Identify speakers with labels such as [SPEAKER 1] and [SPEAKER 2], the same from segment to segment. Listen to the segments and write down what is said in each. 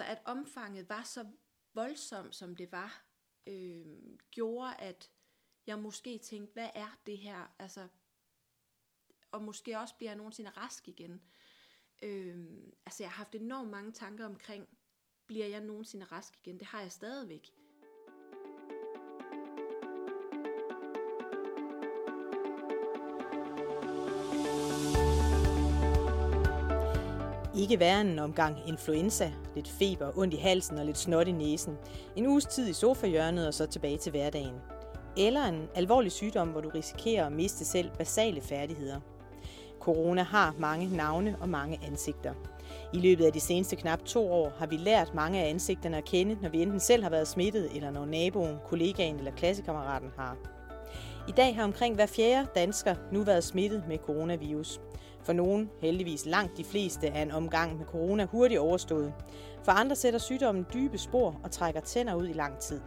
[SPEAKER 1] altså at omfanget var så voldsomt, som det var, øh, gjorde, at jeg måske tænkte, hvad er det her? Altså, og måske også bliver jeg nogensinde rask igen. Øh, altså, jeg har haft enormt mange tanker omkring, bliver jeg nogensinde rask igen? Det har jeg stadigvæk.
[SPEAKER 2] Ikke værre end en omgang influenza, lidt feber, ondt i halsen og lidt snot i næsen. En uges tid i sofahjørnet og så tilbage til hverdagen. Eller en alvorlig sygdom, hvor du risikerer at miste selv basale færdigheder. Corona har mange navne og mange ansigter. I løbet af de seneste knap to år har vi lært mange af ansigterne at kende, når vi enten selv har været smittet, eller når naboen, kollegaen eller klassekammeraten har. I dag har omkring hver fjerde dansker nu været smittet med coronavirus. For nogen, heldigvis langt de fleste, er en omgang med corona hurtigt overstået. For andre sætter sygdommen dybe spor og trækker tænder ud i lang tid.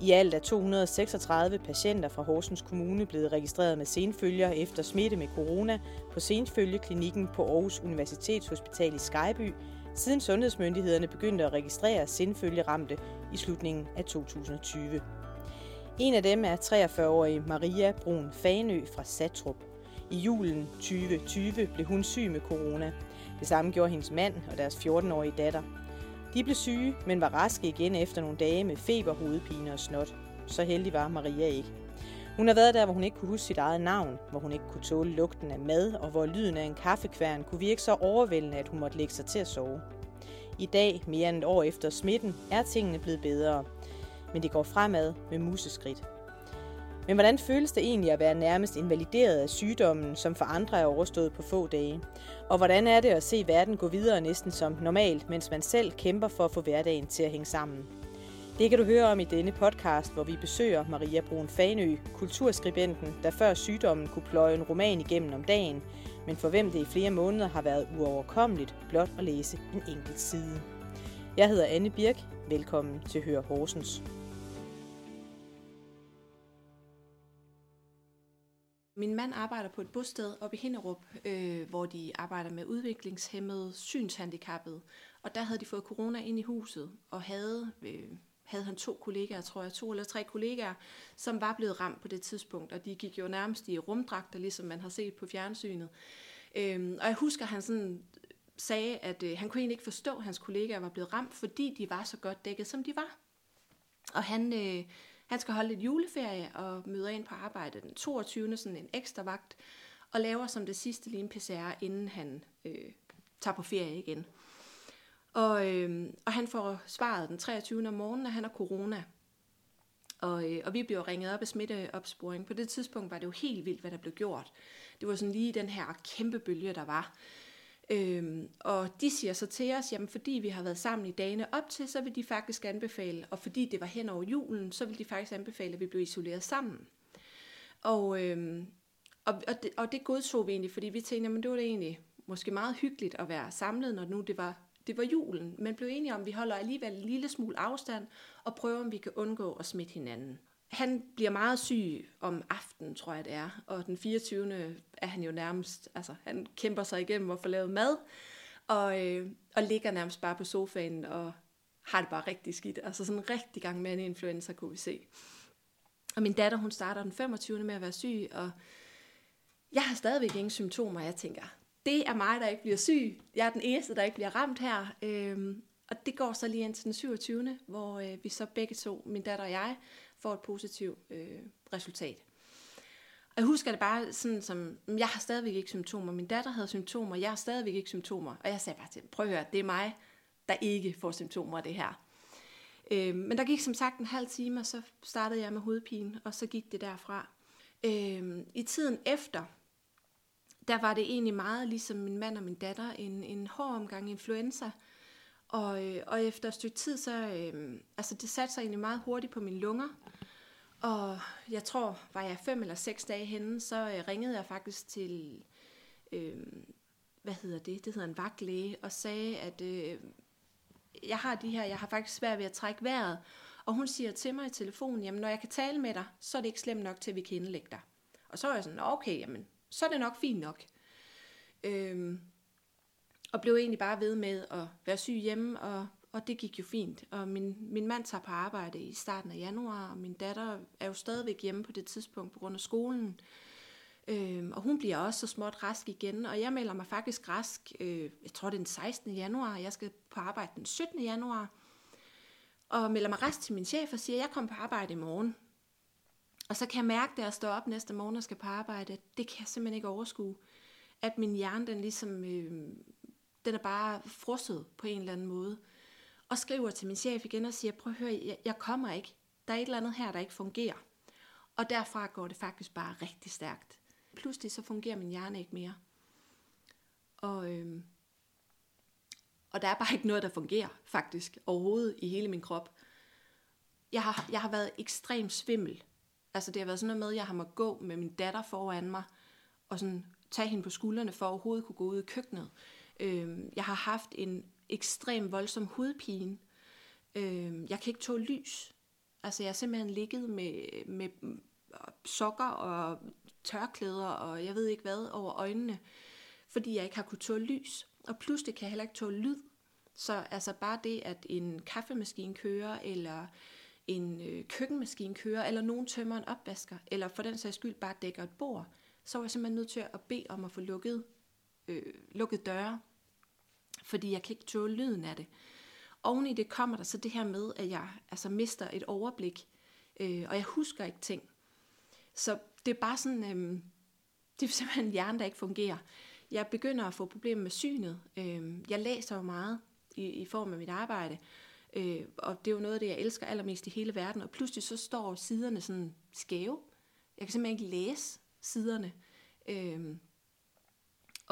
[SPEAKER 2] I alt er 236 patienter fra Horsens Kommune blevet registreret med senfølger efter smitte med corona på senfølgeklinikken på Aarhus Universitetshospital i Skyby, siden sundhedsmyndighederne begyndte at registrere senfølgeramte i slutningen af 2020. En af dem er 43-årige Maria Brun Fanø fra Satrup. I julen 2020 blev hun syg med corona. Det samme gjorde hendes mand og deres 14-årige datter. De blev syge, men var raske igen efter nogle dage med feber, hovedpine og snot. Så heldig var Maria ikke. Hun har været der, hvor hun ikke kunne huske sit eget navn, hvor hun ikke kunne tåle lugten af mad, og hvor lyden af en kaffekværn kunne virke så overvældende, at hun måtte lægge sig til at sove. I dag, mere end et år efter smitten, er tingene blevet bedre. Men det går fremad med museskridt. Men hvordan føles det egentlig at være nærmest invalideret af sygdommen, som for andre er overstået på få dage? Og hvordan er det at se verden gå videre næsten som normalt, mens man selv kæmper for at få hverdagen til at hænge sammen? Det kan du høre om i denne podcast, hvor vi besøger Maria Brun Fanø, kulturskribenten, der før sygdommen kunne pløje en roman igennem om dagen, men for hvem det i flere måneder har været uoverkommeligt blot at læse en enkelt side. Jeg hedder Anne Birk. Velkommen til Hør Horsens.
[SPEAKER 1] Min mand arbejder på et bosted oppe i Hinderup, øh, hvor de arbejder med udviklingshemmede, synshandicappede. Og der havde de fået corona ind i huset, og havde, øh, havde han to kollegaer, tror jeg, to eller tre kollegaer, som var blevet ramt på det tidspunkt. Og de gik jo nærmest i rumdragter, ligesom man har set på fjernsynet. Øh, og jeg husker, han sådan sagde, at øh, han kunne egentlig ikke forstå, at hans kollegaer var blevet ramt, fordi de var så godt dækket, som de var. Og han... Øh, han skal holde lidt juleferie og møder ind på arbejde den 22. sådan en ekstra vagt, og laver som det sidste lige en PCR, inden han øh, tager på ferie igen. Og, øh, og han får svaret den 23. om morgenen, at han har corona. Og, øh, og vi bliver ringet op af smitteopsporing. På det tidspunkt var det jo helt vildt, hvad der blev gjort. Det var sådan lige den her kæmpe bølge, der var. Øhm, og de siger så til os, jamen fordi vi har været sammen i dagene op til, så vil de faktisk anbefale, og fordi det var hen over julen, så vil de faktisk anbefale, at vi blev isoleret sammen. Og, øhm, og, og, det, og det godtog vi egentlig, fordi vi tænkte, jamen det var det egentlig måske meget hyggeligt at være samlet, når nu det var, det var julen. Men blev enige om, at vi holder alligevel en lille smule afstand, og prøver, om vi kan undgå at smitte hinanden han bliver meget syg om aftenen, tror jeg det er. Og den 24. er han jo nærmest, altså han kæmper sig igennem at få lavet mad. Og, øh, og ligger nærmest bare på sofaen og har det bare rigtig skidt. Altså sådan en rigtig gang med en influenza, kunne vi se. Og min datter, hun starter den 25. med at være syg, og jeg har stadigvæk ingen symptomer. Jeg tænker, det er mig, der ikke bliver syg. Jeg er den eneste, der ikke bliver ramt her. Øhm, og det går så lige ind til den 27. hvor øh, vi så begge to, min datter og jeg, får et positivt øh, resultat. Og jeg husker det bare sådan som, jeg har stadigvæk ikke symptomer, min datter havde symptomer, jeg har stadigvæk ikke symptomer. Og jeg sagde bare til prøv at høre, det er mig, der ikke får symptomer af det her. Øh, men der gik som sagt en halv time, og så startede jeg med hovedpine, og så gik det derfra. Øh, I tiden efter, der var det egentlig meget ligesom min mand og min datter, en, en hård omgang influenza, og, øh, og efter et stykke tid, så øh, altså det satte sig egentlig meget hurtigt på mine lunger. Og jeg tror, var jeg fem eller seks dage henne, så øh, ringede jeg faktisk til, øh, hvad hedder det, det hedder en vagtlæge, og sagde, at øh, jeg har de her, jeg har faktisk svært ved at trække vejret. Og hun siger til mig i telefonen, jamen når jeg kan tale med dig, så er det ikke slemt nok til, at vi kan indlægge dig. Og så er jeg sådan, okay, jamen, så er det nok fint nok. Øh, og blev egentlig bare ved med at være syg hjemme og, og det gik jo fint. Og min, min mand tager på arbejde i starten af januar, og min datter er jo stadigvæk hjemme på det tidspunkt på grund af skolen. Øhm, og hun bliver også så småt rask igen, og jeg melder mig faktisk rask, øh, jeg tror det er den 16. januar, jeg skal på arbejde den 17. januar, og melder mig rask til min chef og siger, at jeg kommer på arbejde i morgen. Og så kan jeg mærke, da jeg står op næste morgen og skal på arbejde, at det kan jeg simpelthen ikke overskue. At min hjerne, den ligesom, øh, den er bare frosset på en eller anden måde. Og skriver til min chef igen og siger, prøv at høre, jeg, jeg kommer ikke. Der er et eller andet her, der ikke fungerer. Og derfra går det faktisk bare rigtig stærkt. Pludselig så fungerer min hjerne ikke mere. Og, øhm, og der er bare ikke noget, der fungerer faktisk overhovedet i hele min krop. Jeg har, jeg har været ekstremt svimmel Altså det har været sådan noget med, at jeg har måttet gå med min datter foran mig, og sådan tage hende på skuldrene for at overhovedet kunne gå ud i køkkenet. Øhm, jeg har haft en ekstrem voldsom hudpine. Øh, jeg kan ikke tåle lys. Altså jeg har simpelthen ligget med, med sokker og tørklæder og jeg ved ikke hvad over øjnene, fordi jeg ikke har kunnet tåle lys. Og pludselig kan jeg heller ikke tåle lyd. Så altså bare det, at en kaffemaskine kører, eller en øh, køkkenmaskine kører, eller nogen tømmer en opvasker, eller for den sags skyld bare dækker et bord, så var jeg simpelthen nødt til at bede om at få lukket, øh, lukket døre, fordi jeg kan ikke tåle lyden af det. Oven i det kommer der så det her med, at jeg altså mister et overblik, øh, og jeg husker ikke ting. Så det er bare sådan, øh, det er simpelthen hjernen, der ikke fungerer. Jeg begynder at få problemer med synet. Øh, jeg læser jo meget i, i form af mit arbejde, Øh, og det er jo noget af det, jeg elsker allermest i hele verden. Og pludselig så står siderne sådan skæve. Jeg kan simpelthen ikke læse siderne. Øh,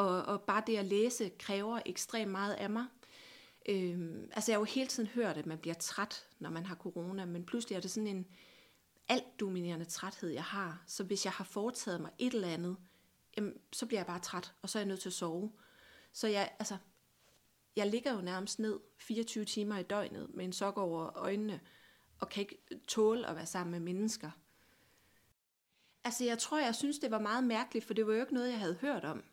[SPEAKER 1] og, og bare det at læse kræver ekstremt meget af mig. Øhm, altså jeg har jo hele tiden hørt, at man bliver træt, når man har corona, men pludselig er det sådan en alt dominerende træthed, jeg har. Så hvis jeg har foretaget mig et eller andet, jamen, så bliver jeg bare træt, og så er jeg nødt til at sove. Så jeg, altså, jeg ligger jo nærmest ned 24 timer i døgnet med en sok over øjnene, og kan ikke tåle at være sammen med mennesker. Altså, jeg tror, jeg synes, det var meget mærkeligt, for det var jo ikke noget, jeg havde hørt om.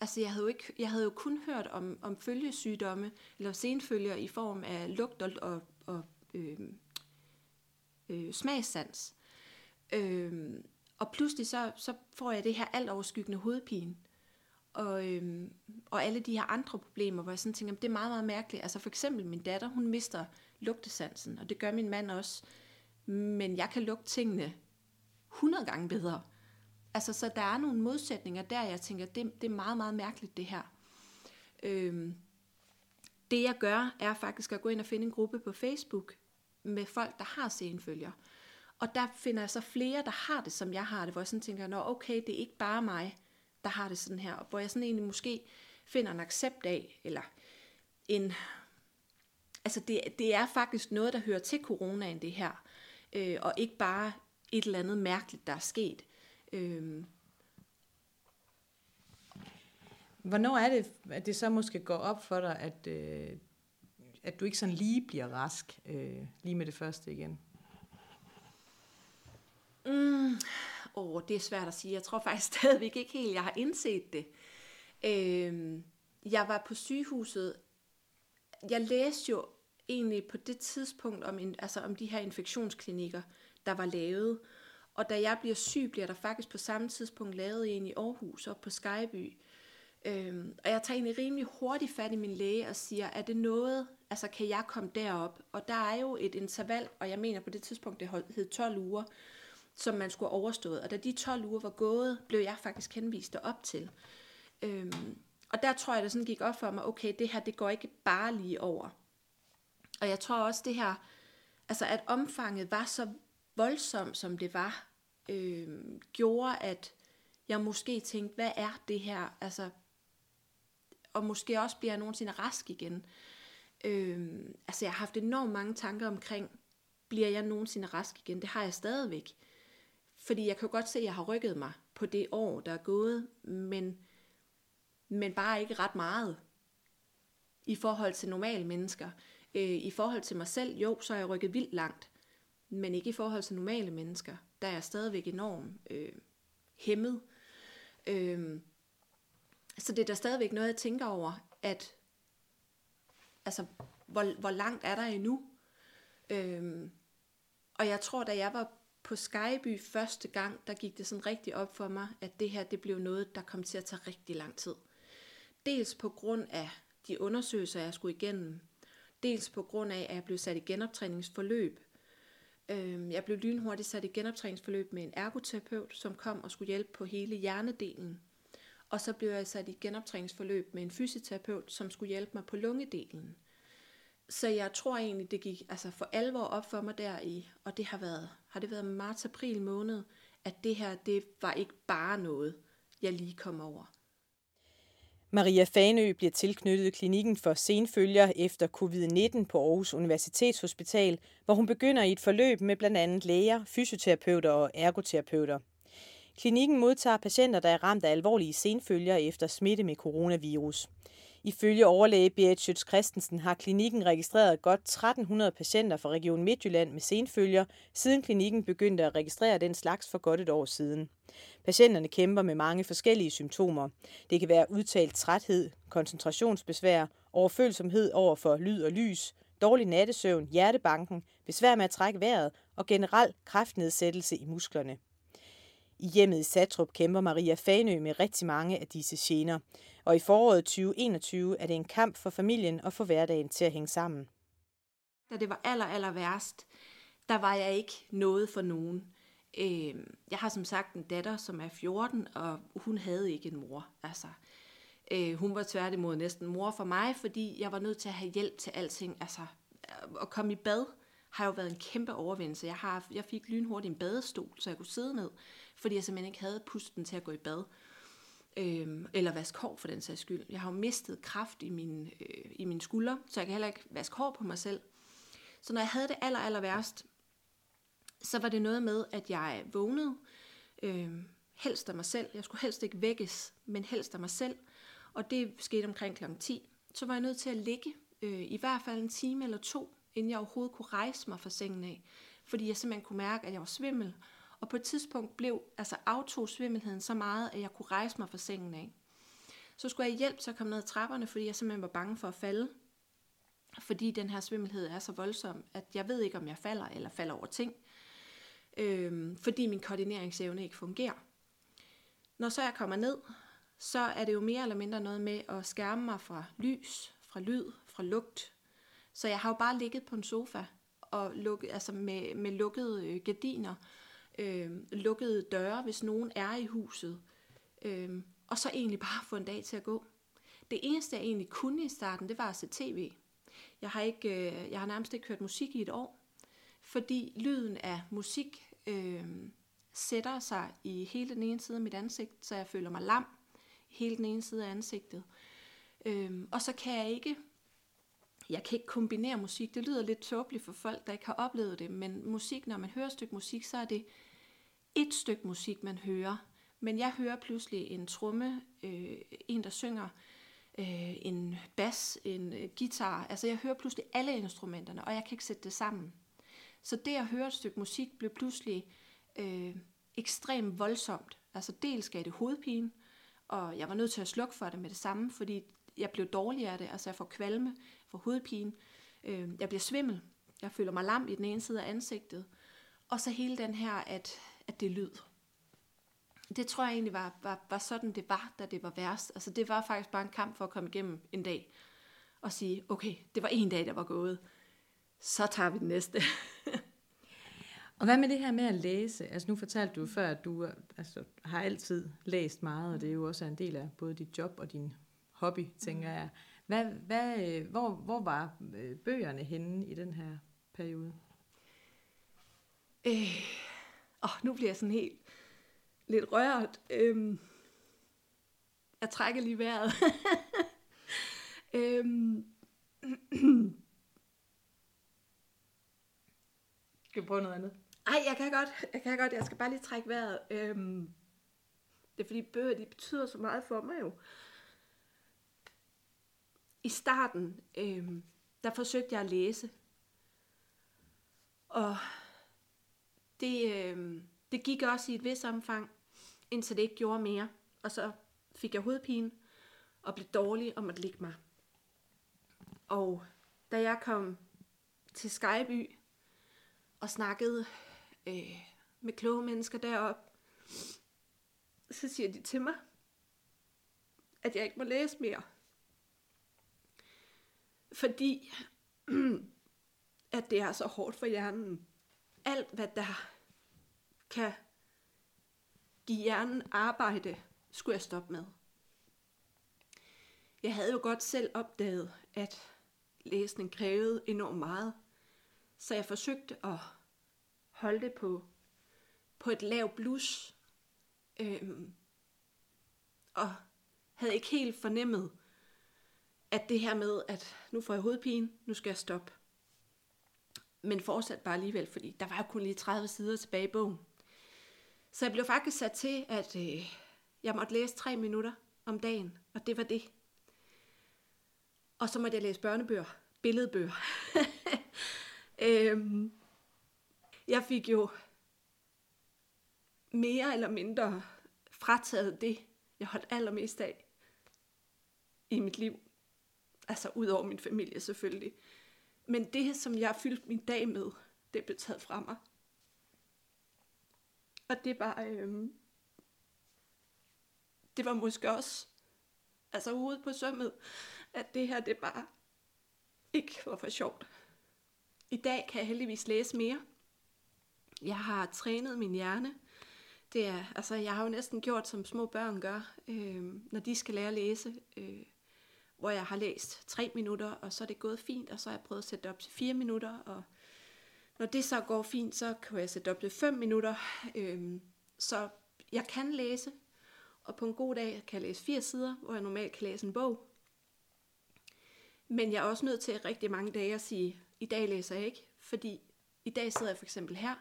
[SPEAKER 1] Altså, jeg havde jo, ikke, jeg havde jo kun hørt om, om følgesygdomme, eller senfølger i form af lugt og, og, og øhm, øh, øh, smagssans. Øh, og pludselig så, så får jeg det her alt overskyggende hovedpine og, øh, og alle de her andre problemer, hvor jeg sådan tænker, det er meget, meget mærkeligt. Altså for eksempel min datter, hun mister lugtesansen, og det gør min mand også. Men jeg kan lugte tingene 100 gange bedre. Altså, så der er nogle modsætninger der, jeg tænker, det, det er meget, meget mærkeligt det her. Øhm, det jeg gør, er faktisk at gå ind og finde en gruppe på Facebook med folk, der har senfølger. Og der finder jeg så flere, der har det, som jeg har det, hvor jeg sådan tænker, nå okay, det er ikke bare mig der har det sådan her, hvor jeg sådan egentlig måske finder en accept af, eller en, altså det, det er faktisk noget, der hører til coronaen, det her, øh, og ikke bare et eller andet mærkeligt, der er sket. Øhm.
[SPEAKER 2] Hvornår er det, at det så måske går op for dig, at, øh, at du ikke sådan lige bliver rask, øh, lige med det første igen?
[SPEAKER 1] Mm, Åh, det er svært at sige. Jeg tror faktisk stadigvæk ikke helt, jeg har indset det. Øh, jeg var på sygehuset. Jeg læste jo egentlig på det tidspunkt om, en, altså om de her infektionsklinikker, der var lavet. Og da jeg bliver syg, bliver der faktisk på samme tidspunkt lavet en i Aarhus og på Skyby. Øhm, og jeg tager egentlig rimelig hurtigt fat i min læge og siger, er det noget, altså kan jeg komme derop? Og der er jo et interval, og jeg mener på det tidspunkt, det hed 12 uger som man skulle have overstået. Og da de 12 uger var gået, blev jeg faktisk henvist op til. Øhm, og der tror jeg, det sådan gik op for mig, okay, det her, det går ikke bare lige over. Og jeg tror også, det her, altså at omfanget var så voldsomt, som det var, øhm, gjorde, at jeg måske tænkte, hvad er det her? Altså, og måske også bliver jeg nogensinde rask igen. Øh, altså, jeg har haft enormt mange tanker omkring, bliver jeg nogensinde rask igen? Det har jeg stadigvæk. Fordi jeg kan jo godt se, at jeg har rykket mig på det år, der er gået, men, men bare ikke ret meget i forhold til normale mennesker. Øh, I forhold til mig selv, jo, så har jeg rykket vildt langt, men ikke i forhold til normale mennesker. Der er jeg stadigvæk enormt øh, hæmmet. Øh, så det er der stadigvæk noget, jeg tænker over, at altså, hvor, hvor langt er der endnu? Øh, og jeg tror, da jeg var på Skyby første gang, der gik det sådan rigtig op for mig, at det her det blev noget, der kom til at tage rigtig lang tid. Dels på grund af de undersøgelser, jeg skulle igennem. Dels på grund af, at jeg blev sat i genoptræningsforløb. Øh, jeg blev lynhurtigt sat i genoptræningsforløb med en ergoterapeut, som kom og skulle hjælpe på hele hjernedelen. Og så blev jeg sat i genoptræningsforløb med en fysioterapeut, som skulle hjælpe mig på lungedelen. Så jeg tror egentlig, det gik altså for alvor op for mig der i, og det har været, har det været marts-april måned, at det her, det var ikke bare noget, jeg lige kom over.
[SPEAKER 2] Maria Fanø bliver tilknyttet klinikken for senfølger efter covid-19 på Aarhus Universitetshospital, hvor hun begynder i et forløb med blandt andet læger, fysioterapeuter og ergoterapeuter. Klinikken modtager patienter, der er ramt af alvorlige senfølger efter smitte med coronavirus. Ifølge overlæge Berit Schütz Christensen har klinikken registreret godt 1300 patienter fra Region Midtjylland med senfølger, siden klinikken begyndte at registrere den slags for godt et år siden. Patienterne kæmper med mange forskellige symptomer. Det kan være udtalt træthed, koncentrationsbesvær, overfølsomhed over for lyd og lys, dårlig nattesøvn, hjertebanken, besvær med at trække vejret og generel kraftnedsættelse i musklerne. I hjemmet i Satrup kæmper Maria Fanø med rigtig mange af disse gener, og i foråret 2021 er det en kamp for familien at få hverdagen til at hænge sammen.
[SPEAKER 1] Da det var aller, aller værst, der var jeg ikke noget for nogen. Øh, jeg har som sagt en datter, som er 14, og hun havde ikke en mor. Altså, øh, hun var tværtimod næsten mor for mig, fordi jeg var nødt til at have hjælp til alting. Altså, at komme i bad har jo været en kæmpe overvindelse. Jeg, har, jeg fik lynhurtigt en badestol, så jeg kunne sidde ned, fordi jeg simpelthen ikke havde pusten til at gå i bad. Øhm, eller vaske hår for den sags skyld. Jeg har jo mistet kraft i mine, øh, i mine skuldre, så jeg kan heller ikke vaske hår på mig selv. Så når jeg havde det aller, aller værst, så var det noget med, at jeg vågnede, øh, helst af mig selv. Jeg skulle helst ikke vækkes, men helst af mig selv. Og det skete omkring kl. 10. Så var jeg nødt til at ligge øh, i hvert fald en time eller to, inden jeg overhovedet kunne rejse mig fra sengen af. Fordi jeg simpelthen kunne mærke, at jeg var svimmel. Og på et tidspunkt blev altså autosvimmelheden så meget, at jeg kunne rejse mig fra sengen af. Så skulle jeg hjælp til at komme ned ad trapperne, fordi jeg simpelthen var bange for at falde. Fordi den her svimmelhed er så voldsom, at jeg ved ikke, om jeg falder eller falder over ting Øhm, fordi min koordineringsevne ikke fungerer. Når så jeg kommer ned, så er det jo mere eller mindre noget med at skærme mig fra lys, fra lyd, fra lugt. Så jeg har jo bare ligget på en sofa og lukket, altså med, med lukkede øh, gardiner, øh, lukkede døre, hvis nogen er i huset, øh, og så egentlig bare få en dag til at gå. Det eneste, jeg egentlig kunne i starten, det var at se tv. Jeg har, ikke, øh, jeg har nærmest ikke hørt musik i et år fordi lyden af musik øh, sætter sig i hele den ene side af mit ansigt, så jeg føler mig lam i hele den ene side af ansigtet. Øh, og så kan jeg ikke, jeg kan ikke kombinere musik. Det lyder lidt tåbeligt for folk, der ikke har oplevet det, men musik, når man hører et stykke musik, så er det et stykke musik, man hører. Men jeg hører pludselig en tromme, øh, en der synger, øh, en bas, en øh, guitar. Altså jeg hører pludselig alle instrumenterne, og jeg kan ikke sætte det sammen. Så det at høre et stykke musik blev pludselig øh, ekstremt voldsomt. Altså dels gav det hovedpine, og jeg var nødt til at slukke for det med det samme, fordi jeg blev dårlig af det. Altså jeg får kvalme, får hovedpine, øh, jeg bliver svimmel, jeg føler mig lam i den ene side af ansigtet. Og så hele den her, at, at det lyd. Det tror jeg egentlig var, var, var sådan, det var, da det var værst. Altså det var faktisk bare en kamp for at komme igennem en dag. Og sige, okay, det var en dag, der var gået så tager vi den næste.
[SPEAKER 2] og hvad med det her med at læse? Altså nu fortalte du før, at du altså, har altid læst meget, og det er jo også en del af både dit job og din hobby, tænker jeg. Hvad, hvad, hvor, hvor var øh, bøgerne henne i den her periode?
[SPEAKER 1] Øh, åh, nu bliver jeg sådan helt lidt rørt. Øhm, jeg trækker lige vejret. øhm,
[SPEAKER 2] Skal vi prøve noget andet?
[SPEAKER 1] Nej, jeg kan godt. Jeg kan godt. Jeg skal bare lige trække vejret. Øhm, det er fordi bøger, de betyder så meget for mig jo. I starten, øhm, der forsøgte jeg at læse. Og det, øh, det gik også i et vis omfang, indtil det ikke gjorde mere. Og så fik jeg hovedpine og blev dårlig og måtte ligge mig. Og da jeg kom til Skyby og snakkede øh, med kloge mennesker derop, så siger de til mig, at jeg ikke må læse mere. Fordi at det er så hårdt for hjernen. Alt, hvad der kan give hjernen arbejde, skulle jeg stoppe med. Jeg havde jo godt selv opdaget, at læsning krævede enormt meget, så jeg forsøgte at holde det på, på et lavt blus, øhm, og havde ikke helt fornemmet, at det her med, at nu får jeg hovedpine, nu skal jeg stoppe. Men fortsat bare alligevel, fordi der var jo kun lige 30 sider tilbage i bogen. Så jeg blev faktisk sat til, at øh, jeg måtte læse tre minutter om dagen, og det var det. Og så måtte jeg læse børnebøger, billedbøger. øhm, jeg fik jo mere eller mindre frataget det, jeg holdt allermest af i mit liv. Altså ud over min familie selvfølgelig. Men det, som jeg fyldte min dag med, det blev taget fra mig. Og det var, øhm, det var måske også, altså hovedet på sømmet, at det her, det bare ikke var for sjovt. I dag kan jeg heldigvis læse mere. Jeg har trænet min hjerne. Det er, altså, jeg har jo næsten gjort, som små børn gør, øh, når de skal lære at læse. Øh, hvor jeg har læst tre minutter, og så er det gået fint, og så har jeg prøvet at sætte det op til fire minutter, og når det så går fint, så kan jeg sætte det op til 5 minutter. Øhm, så jeg kan læse, og på en god dag kan jeg læse fire sider, hvor jeg normalt kan læse en bog. Men jeg er også nødt til rigtig mange dage at sige, i dag læser jeg ikke, fordi i dag sidder jeg for eksempel her,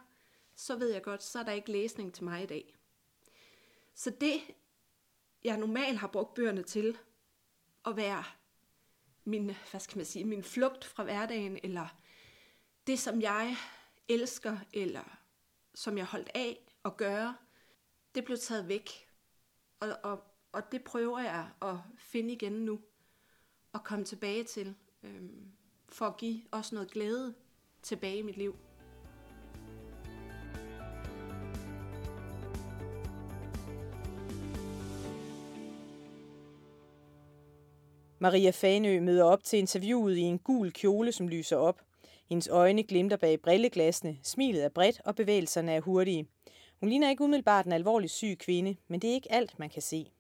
[SPEAKER 1] så ved jeg godt, så er der ikke læsning til mig i dag. Så det, jeg normalt har brugt bøgerne til, at være min, hvad skal man sige, min flugt fra hverdagen, eller det, som jeg elsker, eller som jeg holdt af at gøre, det blev taget væk. Og, og, og det prøver jeg at finde igen nu, og komme tilbage til, øhm, for at give også noget glæde tilbage i mit liv.
[SPEAKER 2] Maria Fanø møder op til interviewet i en gul kjole, som lyser op. Hendes øjne glimter bag brilleglasene, smilet er bredt og bevægelserne er hurtige. Hun ligner ikke umiddelbart en alvorlig syg kvinde, men det er ikke alt, man kan se.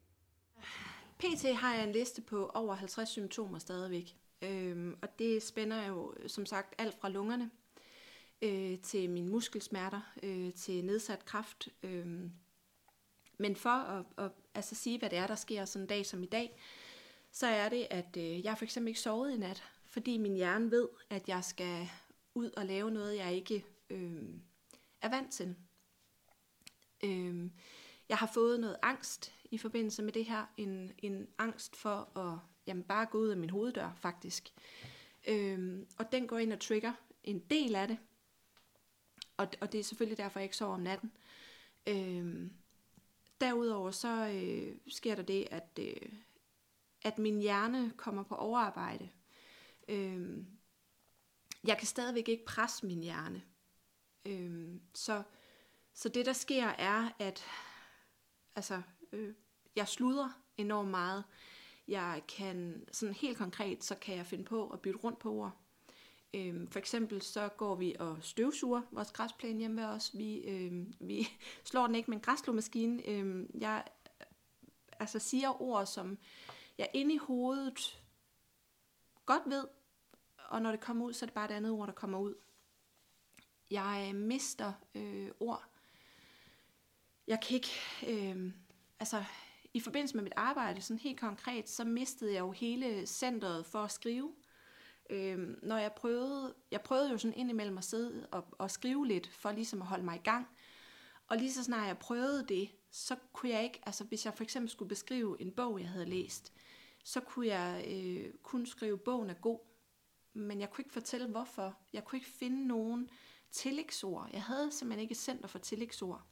[SPEAKER 1] PT har jeg en liste på over 50 symptomer stadigvæk. Øhm, og det spænder jo som sagt alt fra lungerne øh, til mine muskelsmerter, øh, til nedsat kraft. Øh. Men for at, at altså sige, hvad det er, der sker sådan en dag som i dag, så er det, at øh, jeg for eksempel ikke sovet i nat, fordi min hjerne ved, at jeg skal ud og lave noget, jeg ikke øh, er vant til. Øh, jeg har fået noget angst i forbindelse med det her. En, en angst for at jamen, bare gå ud af min hoveddør, faktisk. Øh, og den går ind og trigger en del af det. Og, og det er selvfølgelig derfor, jeg ikke sover om natten. Øh, derudover så øh, sker der det, at... Øh, at min hjerne kommer på overarbejde. Øhm, jeg kan stadigvæk ikke presse min hjerne. Øhm, så, så det der sker er, at altså, øh, jeg sluder enormt meget. Jeg kan, sådan helt konkret, så kan jeg finde på at bytte rundt på ord. Øhm, for eksempel så går vi og støvsuger vores græsplæne hjemme ved os. Vi, øhm, vi slår den ikke med en græsslåmaskine. Øhm, jeg altså siger ord som jeg inde i hovedet godt ved, og når det kommer ud, så er det bare et andet ord, der kommer ud. Jeg øh, mister øh, ord. Jeg kan ikke, øh, altså i forbindelse med mit arbejde, sådan helt konkret, så mistede jeg jo hele centret for at skrive. Øh, når jeg prøvede, jeg prøvede jo sådan indimellem at sidde og, og skrive lidt, for ligesom at holde mig i gang. Og lige så snart jeg prøvede det, så kunne jeg ikke, altså hvis jeg for eksempel skulle beskrive en bog, jeg havde læst, så kunne jeg øh, kun skrive, bogen er god, men jeg kunne ikke fortælle hvorfor. Jeg kunne ikke finde nogen tillægsord. Jeg havde simpelthen ikke et center for tillægsord.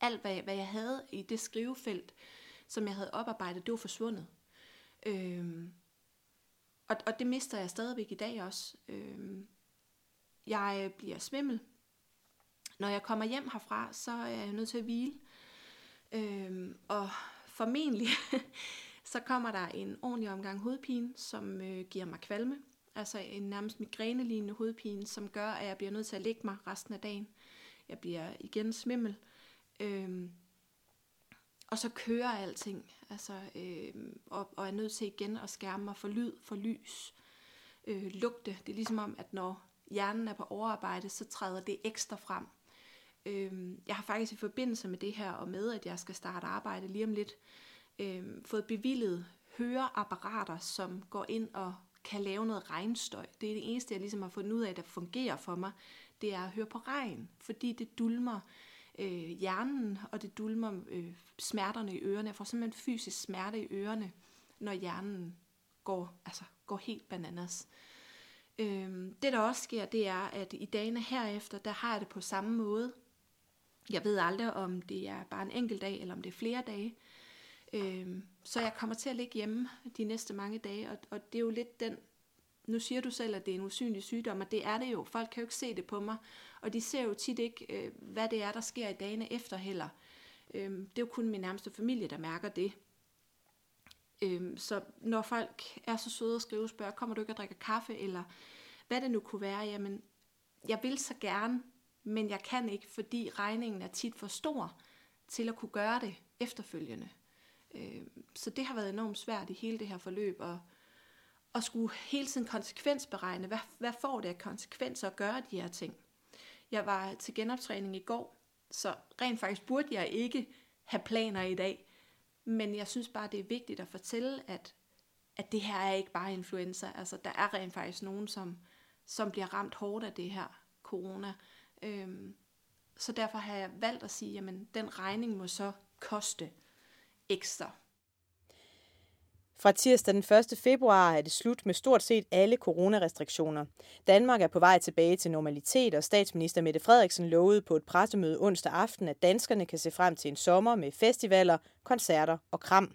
[SPEAKER 1] Alt, hvad, hvad jeg havde i det skrivefelt, som jeg havde oparbejdet, det var forsvundet. Øhm, og, og det mister jeg stadigvæk i dag også. Øhm, jeg bliver svimmel. Når jeg kommer hjem herfra, så er jeg nødt til at hvile. Øhm, og formentlig så kommer der en ordentlig omgang hovedpine, som øh, giver mig kvalme. Altså en nærmest migrænelignende hovedpine, som gør, at jeg bliver nødt til at lægge mig resten af dagen. Jeg bliver igen svimmel. Øhm, og så kører alting, altså, øh, og, og er nødt til igen at skærme mig for lyd, for lys, øh, lugte. Det er ligesom om, at når hjernen er på overarbejde, så træder det ekstra frem. Øh, jeg har faktisk i forbindelse med det her, og med at jeg skal starte arbejde lige om lidt, øh, Øhm, fået bevillet høreapparater, som går ind og kan lave noget regnstøj. Det er det eneste, jeg ligesom har fundet ud af, der fungerer for mig. Det er at høre på regn, fordi det dulmer øh, hjernen, og det dulmer øh, smerterne i ørerne. Jeg får simpelthen fysisk smerte i ørerne, når hjernen går, altså, går helt bananas. Øh, det der også sker, det er, at i dagene herefter, der har jeg det på samme måde. Jeg ved aldrig, om det er bare en enkelt dag, eller om det er flere dage. Øh, så jeg kommer til at ligge hjemme de næste mange dage, og, og det er jo lidt den nu siger du selv, at det er en usynlig sygdom, og det er det jo. Folk kan jo ikke se det på mig, og de ser jo tit ikke, øh, hvad det er, der sker i dagene efter heller. Øh, det er jo kun min nærmeste familie, der mærker det. Øh, så når folk er så søde og skrive spørger, kommer du ikke og drikker kaffe, eller hvad det nu kunne være, jamen, jeg vil så gerne, men jeg kan ikke, fordi regningen er tit for stor til at kunne gøre det efterfølgende. Øh, så det har været enormt svært i hele det her forløb, og at skulle hele tiden konsekvensberegne, hvad, hvad får det af konsekvenser at gøre de her ting. Jeg var til genoptræning i går, så rent faktisk burde jeg ikke have planer i dag, men jeg synes bare, det er vigtigt at fortælle, at, at det her er ikke bare influenza. Altså, der er rent faktisk nogen, som, som bliver ramt hårdt af det her corona. Øhm, så derfor har jeg valgt at sige, at den regning må så koste ekstra.
[SPEAKER 2] Fra tirsdag den 1. februar er det slut med stort set alle coronarestriktioner. Danmark er på vej tilbage til normalitet, og statsminister Mette Frederiksen lovede på et pressemøde onsdag aften, at danskerne kan se frem til en sommer med festivaler, koncerter og kram.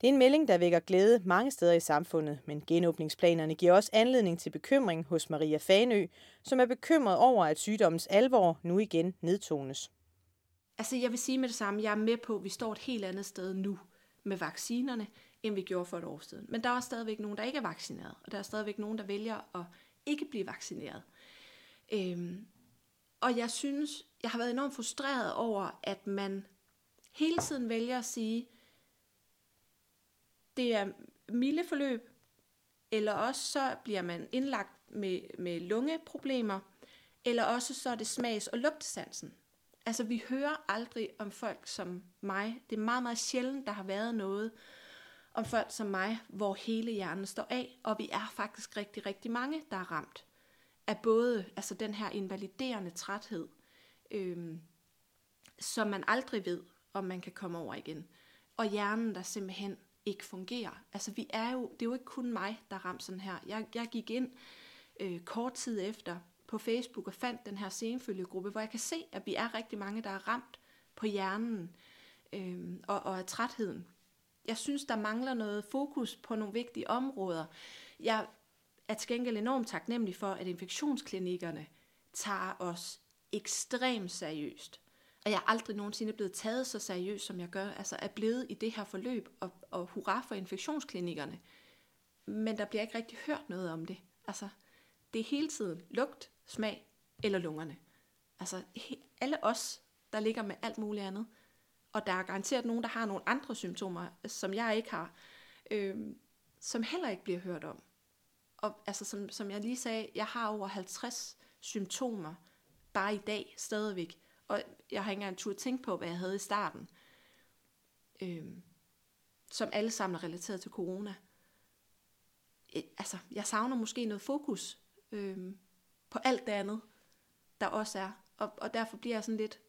[SPEAKER 2] Det er en melding, der vækker glæde mange steder i samfundet, men genåbningsplanerne giver også anledning til bekymring hos Maria Fanø, som er bekymret over, at sygdommens alvor nu igen nedtones.
[SPEAKER 1] Altså jeg vil sige med det samme, jeg er med på, at vi står et helt andet sted nu med vaccinerne end vi gjorde for et år siden. Men der er stadigvæk nogen, der ikke er vaccineret, og der er stadigvæk nogen, der vælger at ikke blive vaccineret. Øhm, og jeg synes, jeg har været enormt frustreret over, at man hele tiden vælger at sige, det er milde forløb, eller også så bliver man indlagt med, med lungeproblemer, eller også så er det smags- og lugtesansen. Altså vi hører aldrig om folk som mig. Det er meget, meget sjældent, der har været noget, om folk som mig, hvor hele hjernen står af, og vi er faktisk rigtig, rigtig mange, der er ramt af både altså den her invaliderende træthed, øhm, som man aldrig ved, om man kan komme over igen, og hjernen, der simpelthen ikke fungerer. Altså vi er jo, det er jo ikke kun mig, der er ramt sådan her. Jeg, jeg gik ind øh, kort tid efter på Facebook og fandt den her senfølgegruppe, hvor jeg kan se, at vi er rigtig mange, der er ramt på hjernen øh, og, og af trætheden jeg synes, der mangler noget fokus på nogle vigtige områder. Jeg er til gengæld enormt taknemmelig for, at infektionsklinikkerne tager os ekstremt seriøst. Og jeg er aldrig nogensinde blevet taget så seriøst, som jeg gør, altså er blevet i det her forløb, og, og hurra for infektionsklinikkerne. Men der bliver ikke rigtig hørt noget om det. Altså, det er hele tiden lugt, smag eller lungerne. Altså, alle os, der ligger med alt muligt andet, og der er garanteret nogen, der har nogle andre symptomer, som jeg ikke har, øh, som heller ikke bliver hørt om. Og altså, som, som jeg lige sagde, jeg har over 50 symptomer bare i dag stadigvæk. Og jeg har ikke engang tur tænke på, hvad jeg havde i starten. Øh, som alle sammen er relateret til corona. Øh, altså, jeg savner måske noget fokus øh, på alt det andet, der også er. Og, og derfor bliver jeg sådan lidt,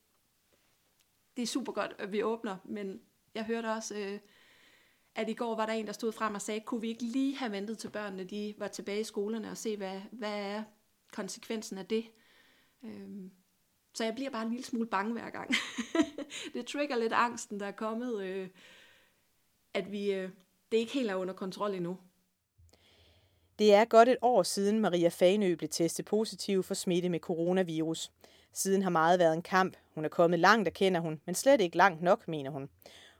[SPEAKER 1] det er super godt, at vi åbner, men jeg hørte også, øh, at i går var der en, der stod frem og sagde, kunne vi ikke lige have ventet til børnene, de var tilbage i skolerne og se, hvad, hvad er konsekvensen af det. Øhm, så jeg bliver bare en lille smule bange hver gang. det trigger lidt angsten, der er kommet, øh, at vi, øh, det ikke helt er under kontrol endnu.
[SPEAKER 2] Det er godt et år siden Maria Fanø blev testet positiv for smitte med coronavirus. Siden har meget været en kamp. Hun er kommet langt, erkender hun, men slet ikke langt nok, mener hun.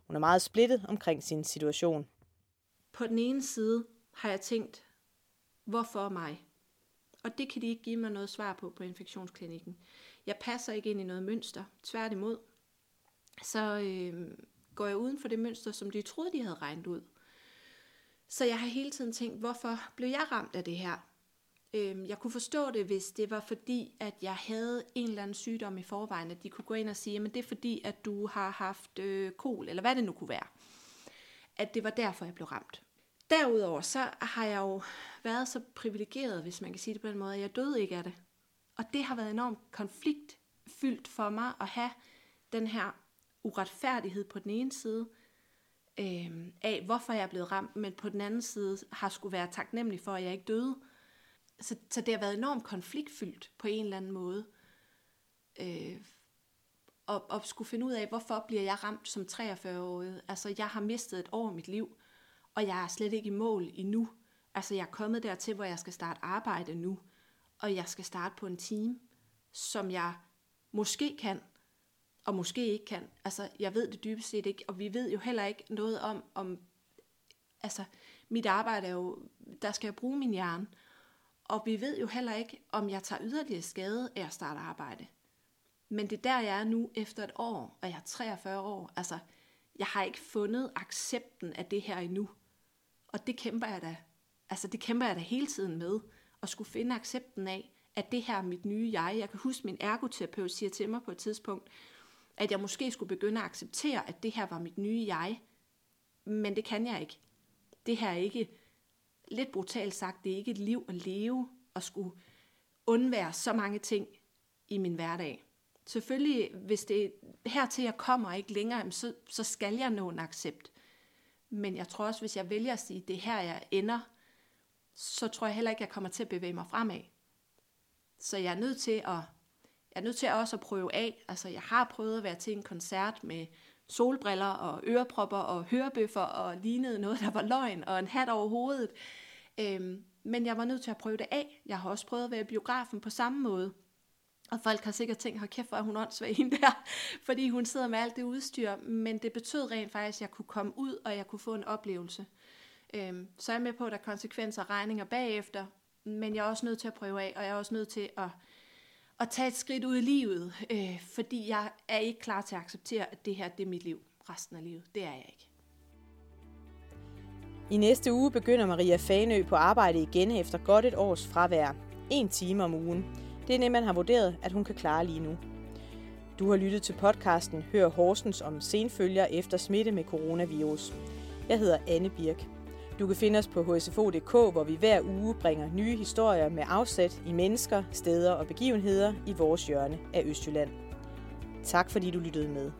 [SPEAKER 2] Hun er meget splittet omkring sin situation.
[SPEAKER 1] På den ene side har jeg tænkt, hvorfor mig? Og det kan de ikke give mig noget svar på på infektionsklinikken. Jeg passer ikke ind i noget mønster. Tværtimod, så øh, går jeg uden for det mønster, som de troede, de havde regnet ud. Så jeg har hele tiden tænkt, hvorfor blev jeg ramt af det her? Øhm, jeg kunne forstå det, hvis det var fordi, at jeg havde en eller anden sygdom i forvejen, at de kunne gå ind og sige, men det er fordi, at du har haft øh, kol, eller hvad det nu kunne være. At det var derfor, jeg blev ramt. Derudover så har jeg jo været så privilegeret, hvis man kan sige det på den måde, at jeg døde ikke af det. Og det har været enormt konfliktfyldt for mig at have den her uretfærdighed på den ene side, øh, af hvorfor jeg er blevet ramt, men på den anden side har skulle være taknemmelig for, at jeg ikke døde. Så, så det har været enormt konfliktfyldt på en eller anden måde. Øh, og, og skulle finde ud af, hvorfor bliver jeg ramt som 43-årig. Altså, jeg har mistet et år af mit liv, og jeg er slet ikke i mål endnu. Altså, jeg er kommet dertil, hvor jeg skal starte arbejde nu, og jeg skal starte på en team, som jeg måske kan, og måske ikke kan. Altså, jeg ved det dybest set ikke, og vi ved jo heller ikke noget om, om altså, mit arbejde er jo, der skal jeg bruge min hjerne, og vi ved jo heller ikke, om jeg tager yderligere skade af at starte arbejde. Men det er der, jeg er nu efter et år, og jeg er 43 år. Altså, jeg har ikke fundet accepten af det her endnu. Og det kæmper jeg da, altså det kæmper jeg da hele tiden med, at skulle finde accepten af, at det her er mit nye jeg. Jeg kan huske, min ergoterapeut siger til mig på et tidspunkt, at jeg måske skulle begynde at acceptere, at det her var mit nye jeg. Men det kan jeg ikke. Det her er ikke, lidt brutalt sagt, det er ikke et liv at leve og skulle undvære så mange ting i min hverdag. Selvfølgelig, hvis det hertil jeg kommer ikke længere, så, så skal jeg nå en accept. Men jeg tror også, hvis jeg vælger at sige, det er her jeg ender, så tror jeg heller ikke, jeg kommer til at bevæge mig fremad. Så jeg er nødt til at er nødt til også at prøve af. Altså, jeg har prøvet at være til en koncert med solbriller og ørepropper og hørebøffer og lignede noget, der var løgn og en hat over hovedet. Øhm, men jeg var nødt til at prøve det af. Jeg har også prøvet at være i biografen på samme måde. Og folk har sikkert tænkt, hold kæft, hvor er hun åndssvag hende der, fordi hun sidder med alt det udstyr. Men det betød rent faktisk, at jeg kunne komme ud, og jeg kunne få en oplevelse. Øhm, så er jeg med på, at der er konsekvenser og regninger bagefter, men jeg er også nødt til at prøve af, og jeg er også nødt til at at tage et skridt ud i livet, øh, fordi jeg er ikke klar til at acceptere, at det her det er mit liv resten af livet. Det er jeg ikke.
[SPEAKER 2] I næste uge begynder Maria Fanø på arbejde igen efter godt et års fravær. En time om ugen. Det er det, man har vurderet, at hun kan klare lige nu. Du har lyttet til podcasten Hør Horsens om senfølger efter smitte med coronavirus. Jeg hedder Anne Birk. Du kan finde os på hsfo.dk, hvor vi hver uge bringer nye historier med afsæt i mennesker, steder og begivenheder i vores hjørne af Østjylland. Tak fordi du lyttede med.